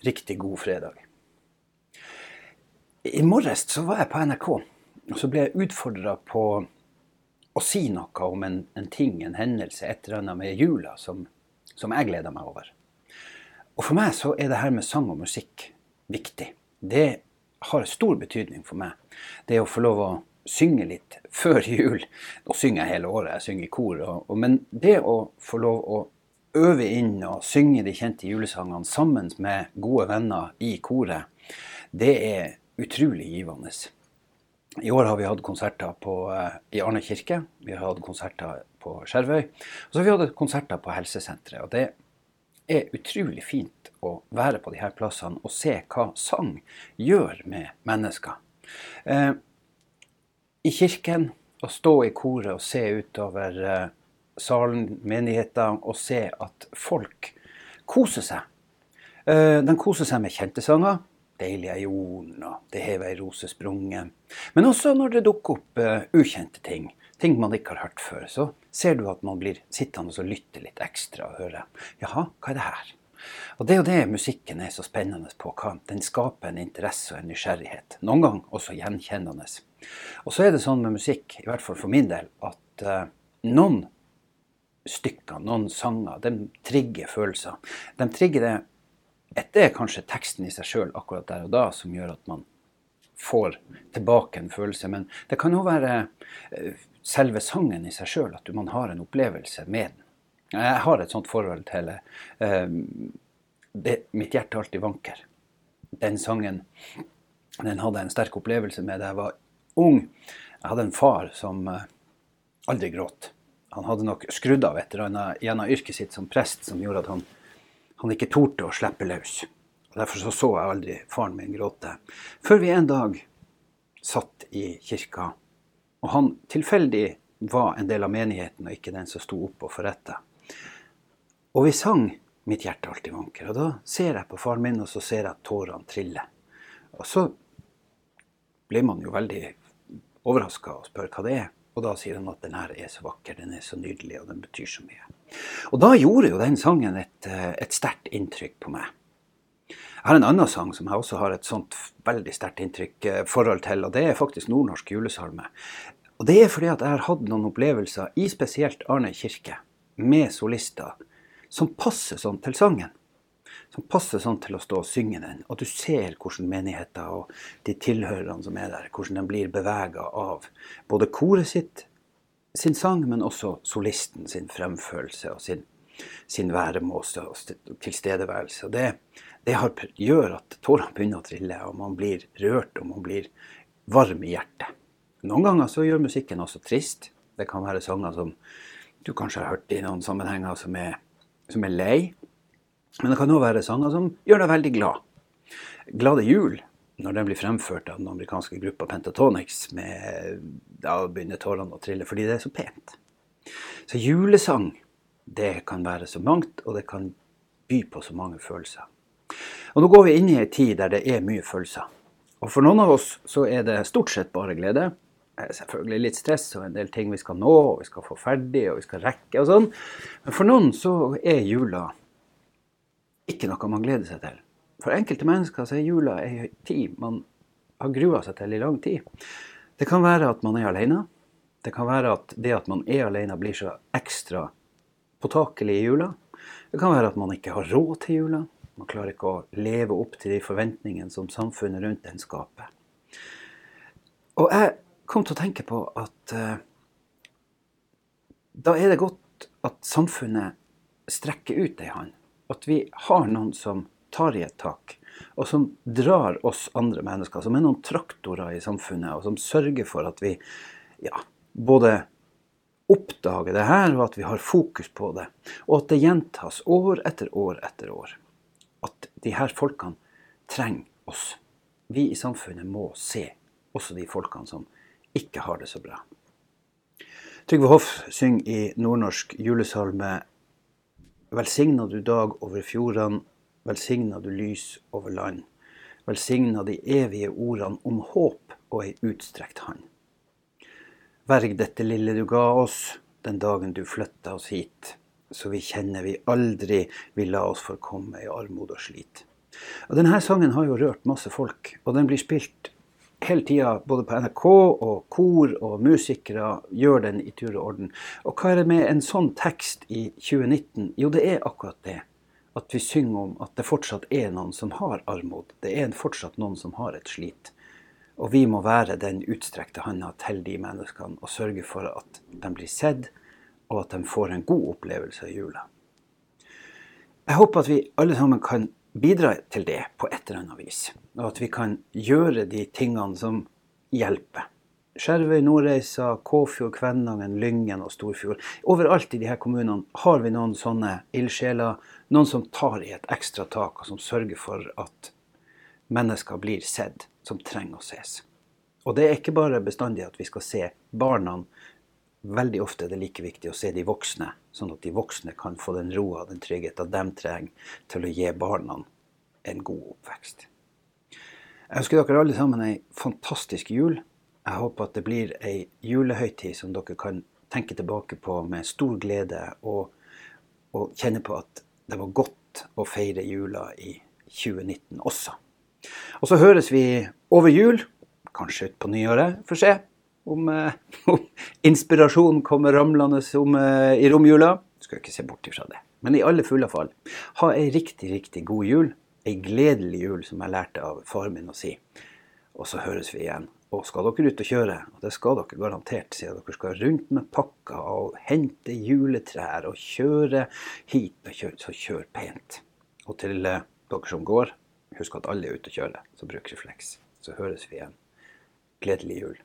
Riktig god fredag. I morges så var jeg på NRK, og så ble jeg utfordra på å si noe om en, en, ting, en hendelse, et eller annet med jula som, som jeg gleder meg over. Og for meg så er det her med sang og musikk viktig. Det har stor betydning for meg. Det å få lov å synge litt før jul. Nå synger jeg hele året, jeg synger i kor. Og, og, men det å få lov å øve inn og synge de kjente julesangene sammen med gode venner i koret, det er utrolig givende. I år har vi hatt konserter på, uh, i Arne kirke, vi har hatt konserter på Skjervøy, og så har vi hatt konserter på helsesenteret. Og det er utrolig fint å være på de her plassene og se hva sang gjør med mennesker. Eh, I kirken, å stå i koret og se utover uh, salen, menigheten, og se at folk koser seg. Eh, de koser seg med kjente sanger. 'Deilig er jorden' og 'Det hever ei rose sprunget'. Men også når det dukker opp uh, ukjente ting, ting man ikke har hørt før, så ser du at man blir sittende og lytte litt ekstra og høre 'Jaha, hva er det her?' Og Det er jo det musikken er så spennende på. hva Den skaper en interesse og en nysgjerrighet. Noen ganger også gjenkjennende. Og så er det sånn med musikk, i hvert fall for min del, at uh, noen stykker, noen sanger, de trigger følelser. De trigger det Det er kanskje teksten i seg sjøl akkurat der og da som gjør at man får tilbake en følelse. Men det kan jo være eh, selve sangen i seg sjøl, at man har en opplevelse med den. Jeg har et sånt forhold til uh, det, Mitt hjerte alltid vanker. Den sangen den hadde jeg en sterk opplevelse med da jeg var ung. Jeg hadde en far som uh, aldri gråt han hadde nok skrudd av et eller annet gjennom yrket sitt som prest som gjorde at han, han ikke torde å slippe løs. Og Derfor så, så jeg aldri faren min gråte. Før vi en dag satt i kirka, og han tilfeldig var en del av menigheten og ikke den som sto opp og forretta. Og vi sang 'Mitt hjerte alltid vanker'. Og da ser jeg på faren min, og så ser jeg at tårene triller. Og så blir man jo veldig overraska og spør hva det er. Og da sier han at den her er så vakker, den er så nydelig, og den betyr så mye. Og da gjorde jo den sangen et, eh, et sterkt inntrykk på meg. Jeg har en annen sang som jeg også har et sånt veldig sterkt inntrykk eh, forhold til, og det er faktisk nordnorsk julesalme. Og det er fordi at jeg har hatt noen opplevelser i spesielt Arne kirke med solister som passer sånn til sangen som passer sånn til å stå og synge den. Og du ser hvordan menigheten og de tilhørerne som er der, hvordan de blir bevega av både koret sitt, sin sang, men også solisten sin fremførelse og sin, sin væremåte og tilstedeværelse. Og det, det har, gjør at tårene begynner å trille, og man blir rørt og man blir varm i hjertet. Noen ganger så gjør musikken også trist. Det kan være sanger som du kanskje har hørt i noen sammenhenger som er, som er lei. Men det kan òg være sanger som gjør deg veldig glad. Glade jul, når den blir fremført av den amerikanske gruppa Pentatonics, med, da begynner tårene å trille fordi det er så pent. Så julesang, det kan være så mangt, og det kan by på så mange følelser. Og nå går vi inn i ei tid der det er mye følelser. Og for noen av oss så er det stort sett bare glede. Selvfølgelig litt stress og en del ting vi skal nå, og vi skal få ferdig og vi skal rekke og sånn. Men for noen så er jula ikke noe man gleder seg til. For enkelte mennesker så er jula ei tid man har grua seg til i lang tid. Det kan være at man er alene. Det kan være at det at man er alene, blir så ekstra påtakelig i jula. Det kan være at man ikke har råd til jula. Man klarer ikke å leve opp til de forventningene som samfunnet rundt en skaper. Og jeg kom til å tenke på at uh, da er det godt at samfunnet strekker ut ei hånd at vi har noen som tar i et tak, og som drar oss andre mennesker, som er noen traktorer i samfunnet, og som sørger for at vi ja, både oppdager det her, og at vi har fokus på det. Og at det gjentas år etter år etter år. At de her folkene trenger oss. Vi i samfunnet må se også de folkene som ikke har det så bra. Trygve Hoff synger i nordnorsk julesalme Velsigna du dag over fjordene, velsigna du lys over land. Velsigna de evige ordene om håp og ei utstrekt hand. Verg dette lille du ga oss, den dagen du flytta oss hit, så vi kjenner vi aldri vil la oss forkomme i armod og slit. Og denne sangen har jo rørt masse folk, og den blir spilt hele tida både på NRK og kor og musikere gjør den i tur og orden. Og hva er det med en sånn tekst i 2019? Jo, det er akkurat det. At vi synger om at det fortsatt er noen som har armod. Det er fortsatt noen som har et slit. Og vi må være den utstrekte handa til de menneskene og sørge for at de blir sett, og at de får en god opplevelse av jula. Jeg håper at vi alle sammen kan bidra til det på et eller annet vis. Og at vi kan gjøre de tingene som hjelper. Skjervøy, Nordreisa, Kåfjord, Kvænangen, Lyngen og Storfjord. Overalt i her kommunene har vi noen sånne ildsjeler. Noen som tar i et ekstra tak, og som sørger for at mennesker blir sett som trenger å ses. Og det er ikke bare bestandig at vi skal se barna. Veldig ofte er det like viktig å se de voksne, sånn at de voksne kan få den roa den tryggheten de trenger til å gi barna en god oppvekst. Jeg ønsker dere alle sammen ei fantastisk jul. Jeg håper at det blir ei julehøytid som dere kan tenke tilbake på med stor glede, og, og kjenne på at det var godt å feire jula i 2019 også. Og så høres vi over jul, kanskje utpå nyåret, får se om, eh, om inspirasjonen kommer ramlende om, eh, i romjula. Skal ikke se bort ifra det. Men i alle fulle fall, ha ei riktig, riktig god jul. Ei gledelig jul, som jeg lærte av faren min å si. Og så høres vi igjen. Og skal dere ut og kjøre, og det skal dere garantert, siden dere skal rundt med pakker og hente juletrær og kjøre hit, så kjør pent. Og til eh, dere som går, Husk at alle er ute og kjører, så bruk refleks. Så høres vi igjen. Gledelig jul.